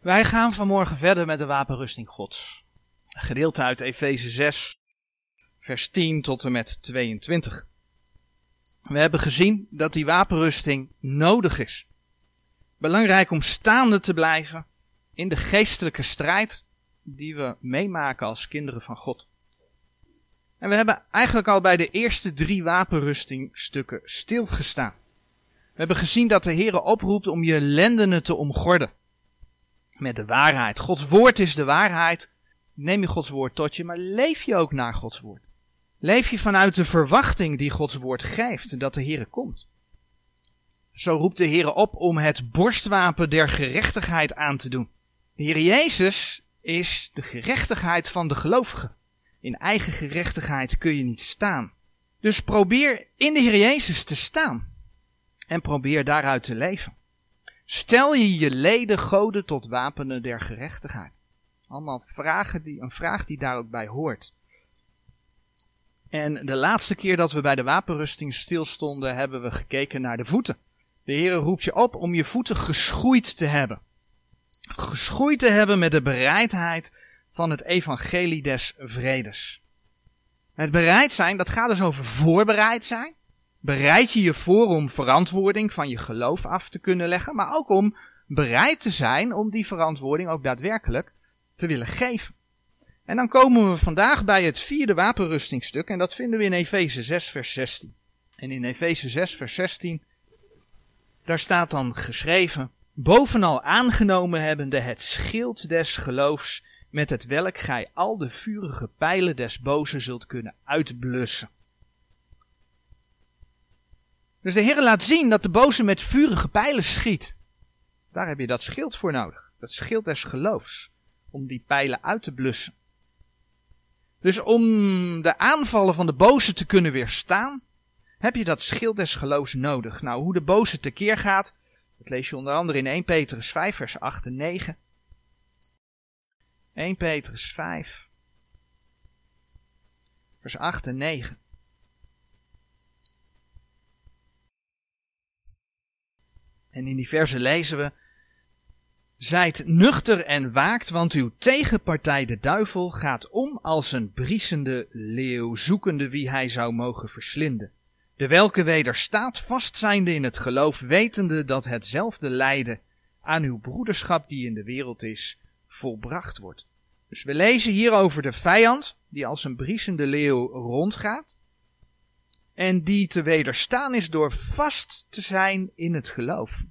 Wij gaan vanmorgen verder met de wapenrusting Gods. Een gedeelte uit Efeze 6, vers 10 tot en met 22. We hebben gezien dat die wapenrusting nodig is. Belangrijk om staande te blijven in de geestelijke strijd die we meemaken als kinderen van God. En we hebben eigenlijk al bij de eerste drie wapenrustingstukken stilgestaan. We hebben gezien dat de Heer oproept om je lendenen te omgorden. Met de waarheid. Gods woord is de waarheid. Neem je Gods woord tot je, maar leef je ook naar Gods woord. Leef je vanuit de verwachting die Gods woord geeft, dat de Heer komt. Zo roept de Heer op om het borstwapen der gerechtigheid aan te doen. De Heer Jezus is de gerechtigheid van de gelovigen. In eigen gerechtigheid kun je niet staan. Dus probeer in de Heer Jezus te staan. En probeer daaruit te leven. Stel je je leden goden tot wapenen der gerechtigheid. Allemaal vragen die, een vraag die daar ook bij hoort. En de laatste keer dat we bij de wapenrusting stilstonden, hebben we gekeken naar de voeten. De Heer roept je op om je voeten geschoeid te hebben. Geschoeid te hebben met de bereidheid van het evangelie des vredes. Het bereid zijn, dat gaat dus over voorbereid zijn. Bereid je je voor om verantwoording van je geloof af te kunnen leggen, maar ook om bereid te zijn om die verantwoording ook daadwerkelijk te willen geven. En dan komen we vandaag bij het vierde wapenrustingstuk en dat vinden we in Efeze 6 vers 16. En in Efeze 6 vers 16, daar staat dan geschreven, bovenal aangenomen hebbende het schild des geloofs, met het welk gij al de vurige pijlen des bozen zult kunnen uitblussen. Dus de Heer laat zien dat de boze met vurige pijlen schiet. Daar heb je dat schild voor nodig. Dat schild des geloofs. Om die pijlen uit te blussen. Dus om de aanvallen van de boze te kunnen weerstaan, heb je dat schild des geloofs nodig. Nou, hoe de boze tekeer gaat, dat lees je onder andere in 1 Petrus 5, vers 8 en 9. 1 Petrus 5, vers 8 en 9. En in die verse lezen we: Zijt nuchter en waakt, want uw tegenpartij de duivel gaat om als een briesende leeuw, zoekende wie hij zou mogen verslinden. De welke wederstaat vastzijnde in het geloof, wetende dat hetzelfde lijden aan uw broederschap die in de wereld is, volbracht wordt. Dus we lezen hier over de vijand, die als een briesende leeuw rondgaat, en die te wederstaan is door vast te zijn in het geloof.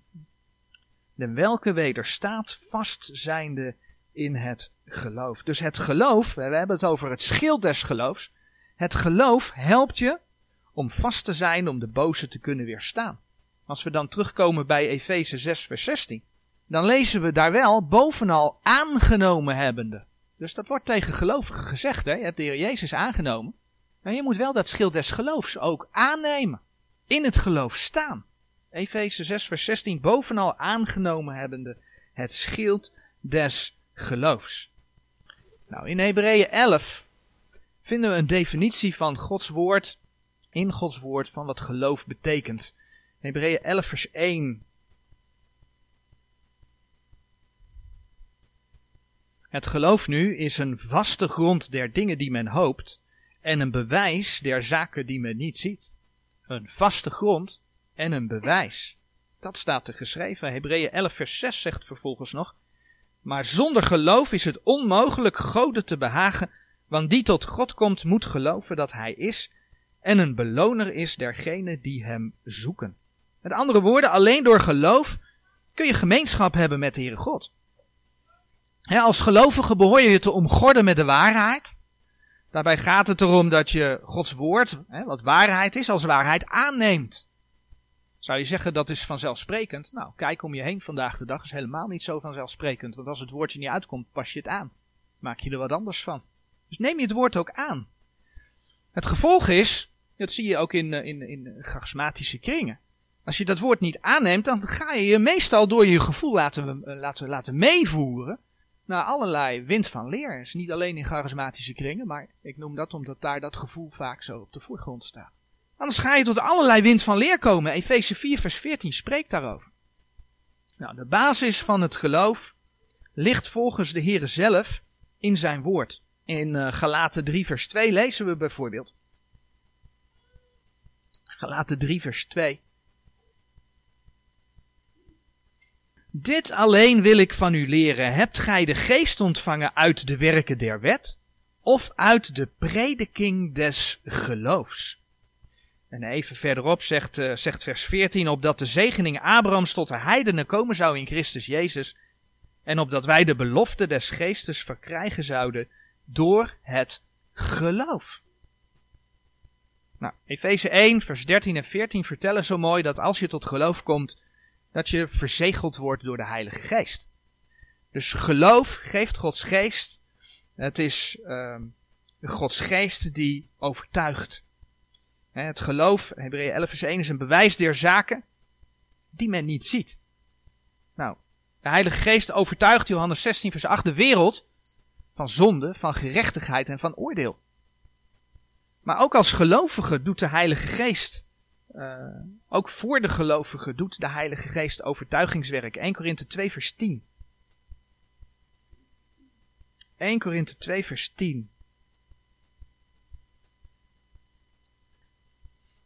De welke wederstaat vast zijnde in het geloof. Dus het geloof, we hebben het over het schild des geloofs. Het geloof helpt je om vast te zijn om de boze te kunnen weerstaan. Als we dan terugkomen bij Efeze 6 vers 16, dan lezen we daar wel bovenal aangenomen hebbende. Dus dat wordt tegen gelovigen gezegd, hè? je hebt de Heer Jezus aangenomen. Maar je moet wel dat schild des geloofs ook aannemen. In het geloof staan. Efeze 6 vers 16 bovenal aangenomen hebbende het schild des geloofs. Nou, in Hebreeën 11 vinden we een definitie van Gods woord, in Gods woord, van wat geloof betekent. Hebreeën 11 vers 1. Het geloof nu is een vaste grond der dingen die men hoopt en een bewijs der zaken die men niet ziet. Een vaste grond en een bewijs. Dat staat er geschreven. Hebreeën 11 vers 6 zegt vervolgens nog. Maar zonder geloof is het onmogelijk Goden te behagen, want die tot God komt moet geloven dat Hij is en een beloner is dergenen die Hem zoeken. Met andere woorden, alleen door geloof kun je gemeenschap hebben met de Heere God. als gelovige behoor je je te omgorden met de waarheid. Daarbij gaat het erom dat je Gods woord, hè, wat waarheid is, als waarheid aanneemt. Zou je zeggen dat is vanzelfsprekend? Nou, kijk om je heen vandaag de dag is helemaal niet zo vanzelfsprekend. Want als het woordje niet uitkomt, pas je het aan. Maak je er wat anders van. Dus neem je het woord ook aan. Het gevolg is, dat zie je ook in, eh, in, in charismatische kringen. Als je dat woord niet aanneemt, dan ga je je meestal door je gevoel laten, eh, laten, laten meevoeren naar allerlei wind van leer. Is niet alleen in charismatische kringen, maar ik noem dat omdat daar dat gevoel vaak zo op de voorgrond staat. Anders ga je tot allerlei wind van leer komen. Efeze 4 vers 14 spreekt daarover. Nou, de basis van het geloof ligt volgens de Heere zelf in zijn woord. In uh, Galaten 3 vers 2 lezen we bijvoorbeeld. Galaten 3 vers 2. Dit alleen wil ik van u leren. Hebt gij de geest ontvangen uit de werken der wet? Of uit de prediking des geloofs? En even verderop zegt, uh, zegt vers 14, opdat de zegening Abrahams tot de heidenen komen zou in Christus Jezus, en opdat wij de belofte des geestes verkrijgen zouden door het geloof. Nou, Efeze 1, vers 13 en 14 vertellen zo mooi dat als je tot geloof komt, dat je verzegeld wordt door de Heilige Geest. Dus geloof geeft Gods geest. Het is uh, Gods geest die overtuigt. Het geloof, Hebreeën 11 vers 1, is een bewijs der zaken die men niet ziet. Nou, de Heilige Geest overtuigt Johannes 16 vers 8 de wereld van zonde, van gerechtigheid en van oordeel. Maar ook als gelovige doet de Heilige Geest, uh, ook voor de gelovigen doet de Heilige Geest overtuigingswerk. 1 Korinthe 2 vers 10. 1 Korinthe 2 vers 10.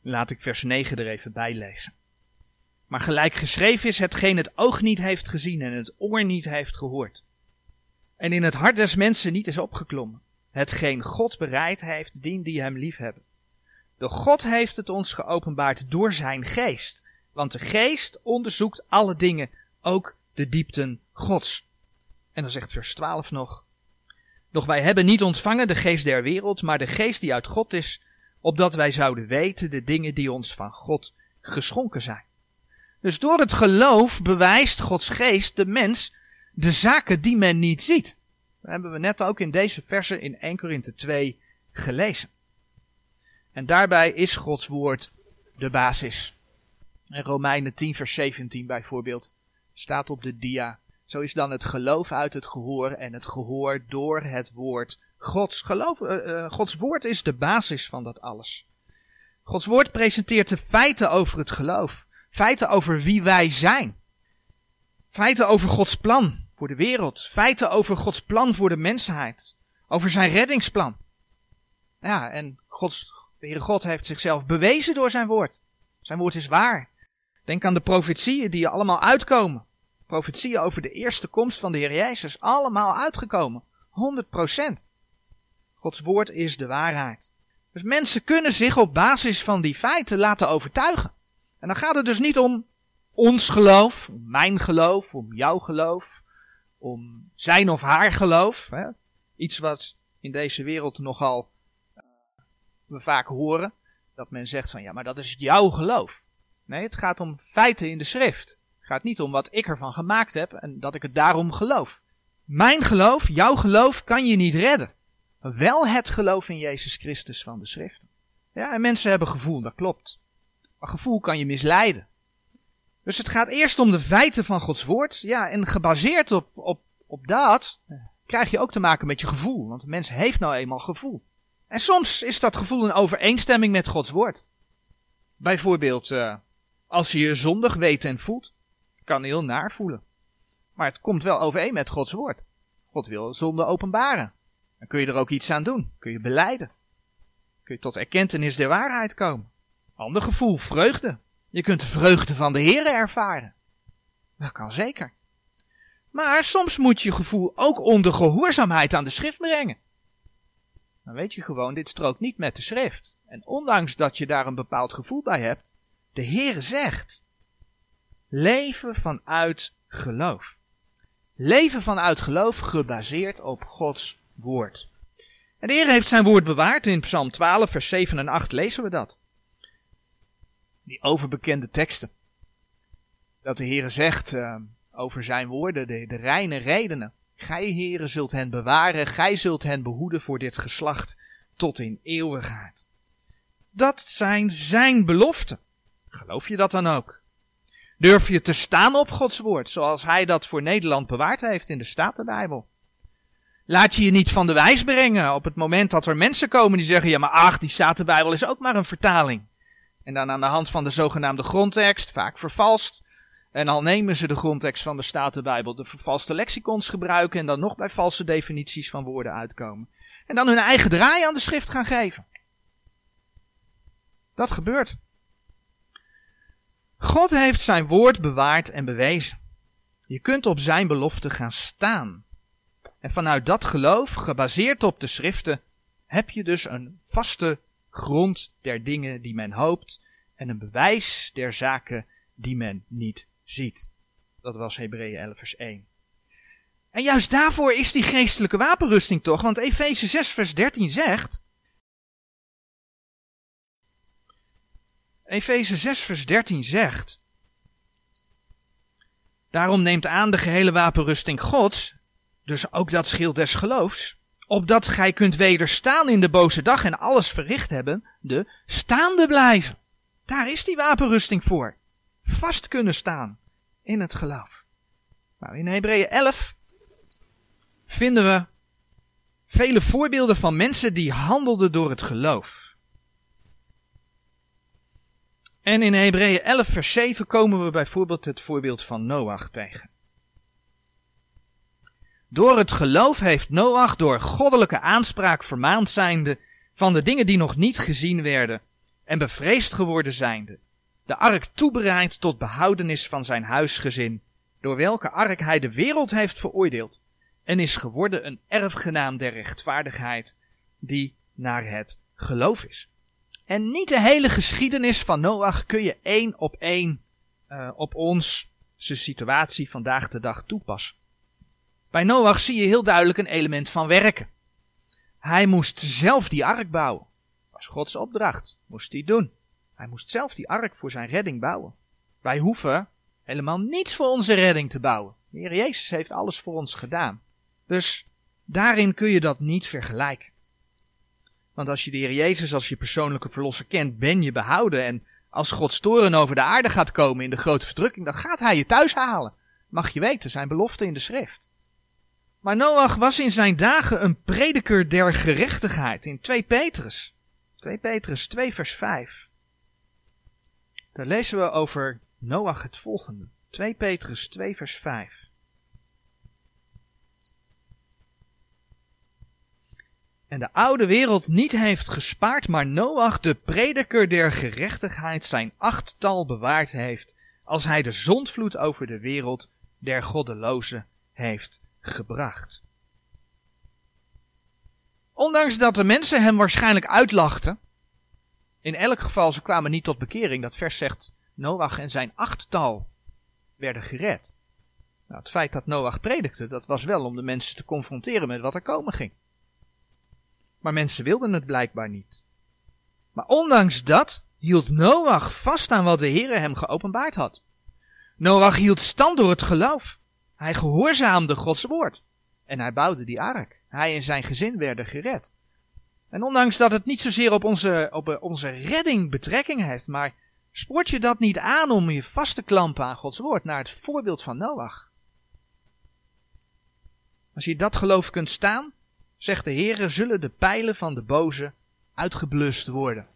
Laat ik vers 9 er even bij lezen. Maar gelijk geschreven is hetgeen het oog niet heeft gezien en het oor niet heeft gehoord. En in het hart des mensen niet is opgeklommen. Hetgeen God bereid heeft, dien die hem lief De God heeft het ons geopenbaard door zijn geest. Want de geest onderzoekt alle dingen, ook de diepten Gods. En dan zegt vers 12 nog. Doch wij hebben niet ontvangen de geest der wereld, maar de geest die uit God is, opdat wij zouden weten de dingen die ons van God geschonken zijn. Dus door het geloof bewijst Gods geest de mens de zaken die men niet ziet. Dat hebben we net ook in deze versen in 1 Korinthe 2 gelezen. En daarbij is Gods woord de basis. En Romeinen 10 vers 17 bijvoorbeeld staat op de dia. Zo is dan het geloof uit het gehoor en het gehoor door het woord Gods. Geloof, uh, Gods woord is de basis van dat alles. Gods woord presenteert de feiten over het geloof. Feiten over wie wij zijn. Feiten over Gods plan voor de wereld. Feiten over Gods plan voor de mensheid. Over zijn reddingsplan. Ja, en Gods, de Heere God heeft zichzelf bewezen door zijn woord. Zijn woord is waar. Denk aan de profetieën die allemaal uitkomen. Profetieën over de eerste komst van de Heer Jezus. Allemaal uitgekomen. 100%. Gods woord is de waarheid. Dus mensen kunnen zich op basis van die feiten laten overtuigen. En dan gaat het dus niet om ons geloof, om mijn geloof, om jouw geloof, om zijn of haar geloof. Hè? Iets wat in deze wereld nogal we vaak horen. Dat men zegt van ja, maar dat is jouw geloof. Nee, het gaat om feiten in de schrift. Het gaat niet om wat ik ervan gemaakt heb en dat ik het daarom geloof. Mijn geloof, jouw geloof kan je niet redden. Wel het geloof in Jezus Christus van de schriften. Ja, en mensen hebben gevoel, dat klopt. Maar gevoel kan je misleiden. Dus het gaat eerst om de feiten van Gods woord. Ja, en gebaseerd op, op, op dat krijg je ook te maken met je gevoel. Want de mens heeft nou eenmaal gevoel. En soms is dat gevoel in overeenstemming met Gods woord. Bijvoorbeeld, uh, als je je zondig weet en voelt, kan heel naar voelen. Maar het komt wel overeen met Gods woord. God wil zonde openbaren. Dan kun je er ook iets aan doen. Kun je beleiden. Kun je tot erkentenis der waarheid komen. Ander gevoel, vreugde. Je kunt de vreugde van de Heer ervaren. Dat kan zeker. Maar soms moet je gevoel ook onder gehoorzaamheid aan de schrift brengen. Dan weet je gewoon, dit strookt niet met de schrift. En ondanks dat je daar een bepaald gevoel bij hebt, de Heer zegt, leven vanuit geloof. Leven vanuit geloof gebaseerd op Gods woord. En de Heer heeft zijn woord bewaard. In Psalm 12, vers 7 en 8 lezen we dat. Die overbekende teksten. Dat de Heer zegt uh, over zijn woorden, de, de reine redenen. Gij, Heere, zult hen bewaren, gij zult hen behoeden voor dit geslacht tot in eeuwigheid. Dat zijn zijn beloften. Geloof je dat dan ook? Durf je te staan op Gods woord, zoals hij dat voor Nederland bewaard heeft in de Statenbijbel? Laat je je niet van de wijs brengen op het moment dat er mensen komen die zeggen, ja maar ach, die Statenbijbel is ook maar een vertaling. En dan aan de hand van de zogenaamde grondtekst, vaak vervalst, En al nemen ze de grondtekst van de Statenbijbel, de vervalste lexicons gebruiken en dan nog bij valse definities van woorden uitkomen. En dan hun eigen draai aan de schrift gaan geven. Dat gebeurt. God heeft zijn woord bewaard en bewezen. Je kunt op zijn belofte gaan staan. En vanuit dat geloof, gebaseerd op de schriften, heb je dus een vaste grond der dingen die men hoopt en een bewijs der zaken die men niet ziet. Dat was Hebreeën 11 vers 1. En juist daarvoor is die geestelijke wapenrusting toch, want Efeze 6 vers 13 zegt, Efeze 6 vers 13 zegt, Daarom neemt aan de gehele wapenrusting Gods, dus ook dat schild des geloofs, opdat gij kunt wederstaan in de boze dag en alles verricht hebben, de staande blijven. Daar is die wapenrusting voor. Vast kunnen staan in het geloof. Nou, in Hebreeën 11 vinden we vele voorbeelden van mensen die handelden door het geloof. En in Hebreeën 11 vers 7 komen we bijvoorbeeld het voorbeeld van Noach tegen. Door het geloof heeft Noach door goddelijke aanspraak vermaand zijnde van de dingen die nog niet gezien werden en bevreesd geworden zijnde, de ark toebereid tot behoudenis van zijn huisgezin, door welke ark hij de wereld heeft veroordeeld, en is geworden een erfgenaam der rechtvaardigheid, die naar het geloof is. En niet de hele geschiedenis van Noach kun je één op één uh, op ons situatie vandaag de dag toepassen. Bij Noach zie je heel duidelijk een element van werken. Hij moest zelf die ark bouwen. Was Gods opdracht. Moest hij doen. Hij moest zelf die ark voor zijn redding bouwen. Wij hoeven helemaal niets voor onze redding te bouwen. De Heer Jezus heeft alles voor ons gedaan. Dus daarin kun je dat niet vergelijken. Want als je de Heer Jezus als je persoonlijke verlosser kent, ben je behouden. En als Gods toren over de aarde gaat komen in de grote verdrukking, dan gaat hij je thuis halen. Mag je weten, zijn belofte in de schrift. Maar Noach was in zijn dagen een prediker der gerechtigheid in 2 Petrus. 2 Petrus 2 vers 5. Daar lezen we over Noach het volgende. 2 Petrus 2 vers 5. En de oude wereld niet heeft gespaard, maar Noach, de prediker der gerechtigheid, zijn achttal bewaard heeft, als hij de zondvloed over de wereld der goddelozen heeft gebracht. Ondanks dat de mensen hem waarschijnlijk uitlachten, in elk geval ze kwamen niet tot bekering, dat vers zegt, Noach en zijn achttal werden gered. Nou, het feit dat Noach predikte, dat was wel om de mensen te confronteren met wat er komen ging. Maar mensen wilden het blijkbaar niet. Maar ondanks dat hield Noach vast aan wat de Heere hem geopenbaard had. Noach hield stand door het geloof. Hij gehoorzaamde Gods woord. En hij bouwde die ark. Hij en zijn gezin werden gered. En ondanks dat het niet zozeer op onze, op onze redding betrekking heeft, maar spoort je dat niet aan om je vast te klampen aan Gods woord, naar het voorbeeld van Noach. Als je dat geloof kunt staan, zegt de Heere, zullen de pijlen van de boze uitgeblust worden.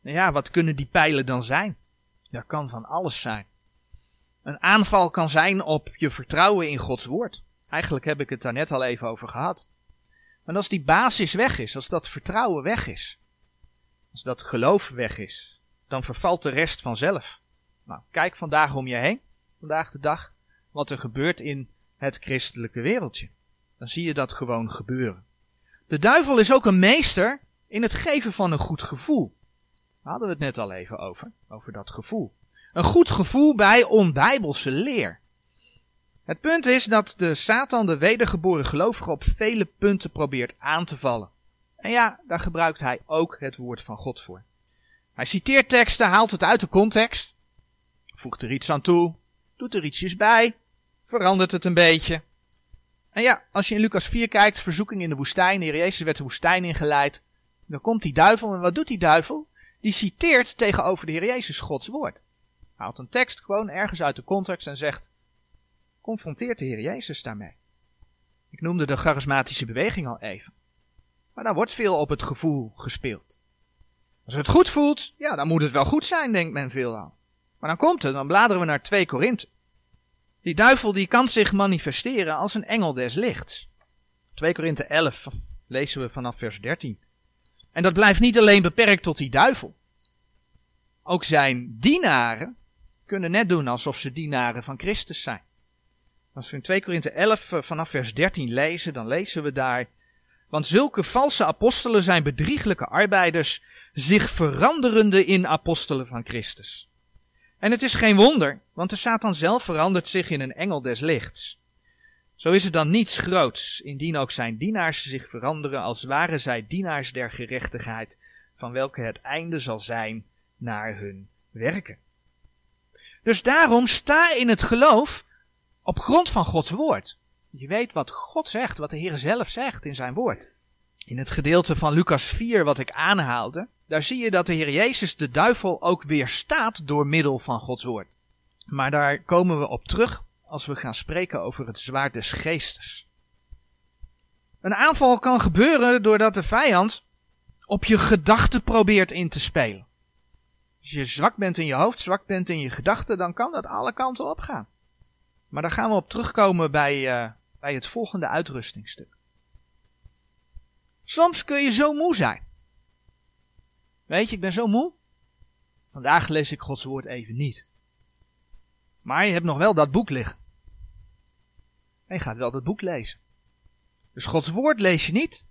Nou ja, wat kunnen die pijlen dan zijn? Dat kan van alles zijn. Een aanval kan zijn op je vertrouwen in Gods woord. Eigenlijk heb ik het daar net al even over gehad. Maar als die basis weg is, als dat vertrouwen weg is, als dat geloof weg is, dan vervalt de rest vanzelf. Nou, kijk vandaag om je heen, vandaag de dag, wat er gebeurt in het christelijke wereldje dan zie je dat gewoon gebeuren. De duivel is ook een meester in het geven van een goed gevoel. Daar hadden we het net al even over, over dat gevoel. Een goed gevoel bij onbijbelse leer. Het punt is dat de Satan de wedergeboren gelovige op vele punten probeert aan te vallen. En ja, daar gebruikt hij ook het woord van God voor. Hij citeert teksten, haalt het uit de context, voegt er iets aan toe, doet er ietsjes bij, verandert het een beetje. En ja, als je in Lucas 4 kijkt, verzoeking in de woestijn, de Heer Jezus werd de woestijn ingeleid. Dan komt die duivel, en wat doet die duivel? Die citeert tegenover de Heer Jezus Gods woord. Haalt een tekst gewoon ergens uit de context en zegt, confronteert de Heer Jezus daarmee. Ik noemde de charismatische beweging al even. Maar daar wordt veel op het gevoel gespeeld. Als het goed voelt, ja, dan moet het wel goed zijn, denkt men veelal. Maar dan komt het, dan bladeren we naar 2 Korinthe. Die duivel die kan zich manifesteren als een engel des lichts. 2 Korinthe 11 lezen we vanaf vers 13. En dat blijft niet alleen beperkt tot die duivel. Ook zijn dienaren kunnen net doen alsof ze dienaren van Christus zijn. Als we in 2 Korinthe 11 eh, vanaf vers 13 lezen, dan lezen we daar. Want zulke valse apostelen zijn bedrieglijke arbeiders, zich veranderende in apostelen van Christus. En het is geen wonder, want de Satan zelf verandert zich in een engel des lichts. Zo is het dan niets groots, indien ook zijn dienaars zich veranderen als waren zij dienaars der gerechtigheid, van welke het einde zal zijn naar hun werken. Dus daarom sta in het geloof op grond van Gods woord. Je weet wat God zegt, wat de Heer zelf zegt in zijn woord. In het gedeelte van Lucas 4 wat ik aanhaalde, daar zie je dat de Heer Jezus de duivel ook weerstaat door middel van Gods woord. Maar daar komen we op terug als we gaan spreken over het zwaard des geestes. Een aanval kan gebeuren doordat de vijand op je gedachten probeert in te spelen. Als je zwak bent in je hoofd, zwak bent in je gedachten, dan kan dat alle kanten op gaan. Maar daar gaan we op terugkomen bij, uh, bij het volgende uitrustingstuk. Soms kun je zo moe zijn. Weet je, ik ben zo moe. Vandaag lees ik Gods woord even niet. Maar je hebt nog wel dat boek liggen. En je gaat wel dat boek lezen. Dus Gods woord lees je niet.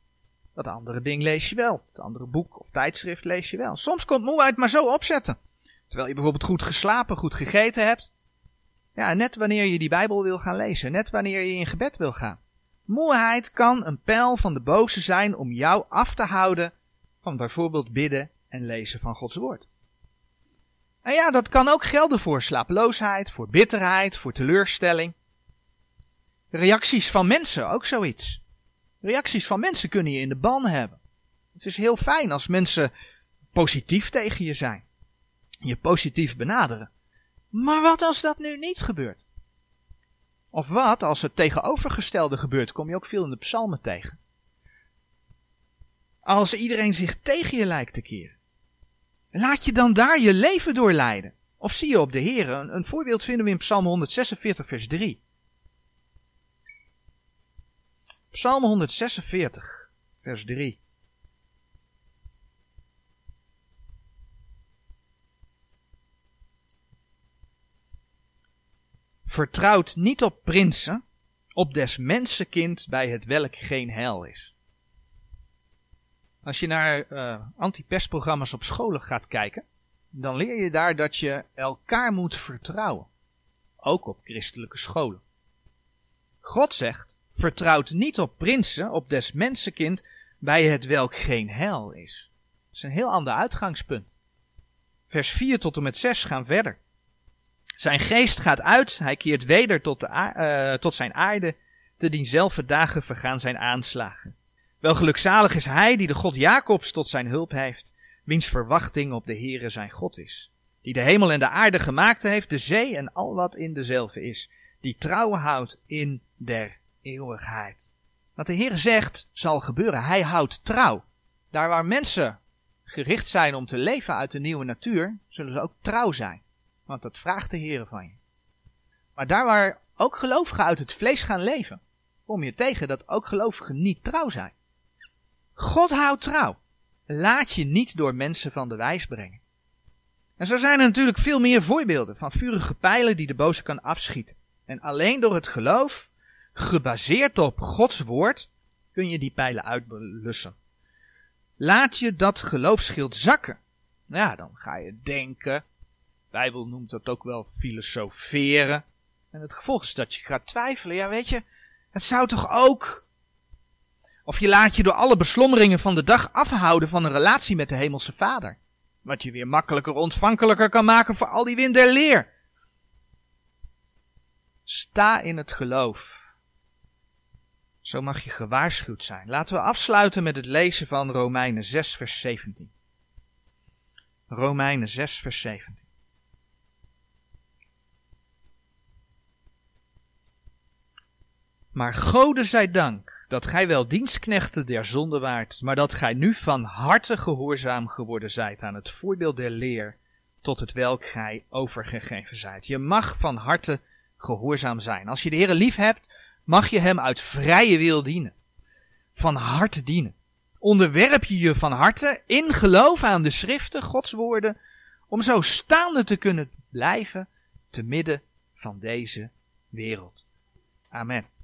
Dat andere ding lees je wel. Het andere boek of tijdschrift lees je wel. Soms komt moeheid maar zo opzetten. Terwijl je bijvoorbeeld goed geslapen, goed gegeten hebt. Ja, net wanneer je die Bijbel wil gaan lezen. Net wanneer je in gebed wil gaan. Moeheid kan een pijl van de boze zijn om jou af te houden van bijvoorbeeld bidden en lezen van Gods woord. En ja, dat kan ook gelden voor slapeloosheid, voor bitterheid, voor teleurstelling. Reacties van mensen, ook zoiets. Reacties van mensen kunnen je in de ban hebben. Het is heel fijn als mensen positief tegen je zijn. Je positief benaderen. Maar wat als dat nu niet gebeurt? Of wat als het tegenovergestelde gebeurt, kom je ook veel in de psalmen tegen. Als iedereen zich tegen je lijkt te keren. Laat je dan daar je leven door leiden. Of zie je op de Heer. Een, een voorbeeld vinden we in Psalm 146, vers 3. Psalm 146, vers 3. Vertrouwt niet op prinsen, op des mensenkind bij het welk geen heil is. Als je naar uh, anti-pestprogramma's op scholen gaat kijken, dan leer je daar dat je elkaar moet vertrouwen. Ook op christelijke scholen. God zegt, vertrouwt niet op prinsen, op des mensenkind, bij het welk geen heil is. Dat is een heel ander uitgangspunt. Vers 4 tot en met 6 gaan verder. Zijn geest gaat uit, hij keert weder tot, de uh, tot zijn aarde, te dienzelfde dagen vergaan zijn aanslagen. Wel gelukzalig is hij die de God Jacobs tot zijn hulp heeft, wiens verwachting op de Heere zijn God is. Die de hemel en de aarde gemaakt heeft, de zee en al wat in dezelfde is. Die trouwen houdt in der eeuwigheid. Wat de Heer zegt zal gebeuren. Hij houdt trouw. Daar waar mensen gericht zijn om te leven uit de nieuwe natuur, zullen ze ook trouw zijn. Want dat vraagt de Heer van je. Maar daar waar ook gelovigen uit het vlees gaan leven, kom je tegen dat ook gelovigen niet trouw zijn. God houdt trouw. Laat je niet door mensen van de wijs brengen. En zo zijn er natuurlijk veel meer voorbeelden van vurige pijlen die de boze kan afschieten. En alleen door het geloof, gebaseerd op Gods woord, kun je die pijlen uitblussen. Laat je dat geloofschild zakken. Nou ja, dan ga je denken. Bijbel noemt dat ook wel filosoferen. En het gevolg is dat je gaat twijfelen. Ja, weet je, het zou toch ook of je laat je door alle beslommeringen van de dag afhouden van een relatie met de Hemelse Vader. Wat je weer makkelijker ontvankelijker kan maken voor al die wind der leer. Sta in het geloof. Zo mag je gewaarschuwd zijn. Laten we afsluiten met het lezen van Romeinen 6, vers 17. Romeinen 6, vers 17. Maar Gode zij dank dat gij wel dienstknechten der zonde waart, maar dat gij nu van harte gehoorzaam geworden zijt aan het voorbeeld der leer, tot het welk gij overgegeven zijt. Je mag van harte gehoorzaam zijn. Als je de Heer lief hebt, mag je hem uit vrije wil dienen. Van harte dienen. Onderwerp je je van harte in geloof aan de schriften, Gods woorden, om zo staande te kunnen blijven te midden van deze wereld. Amen.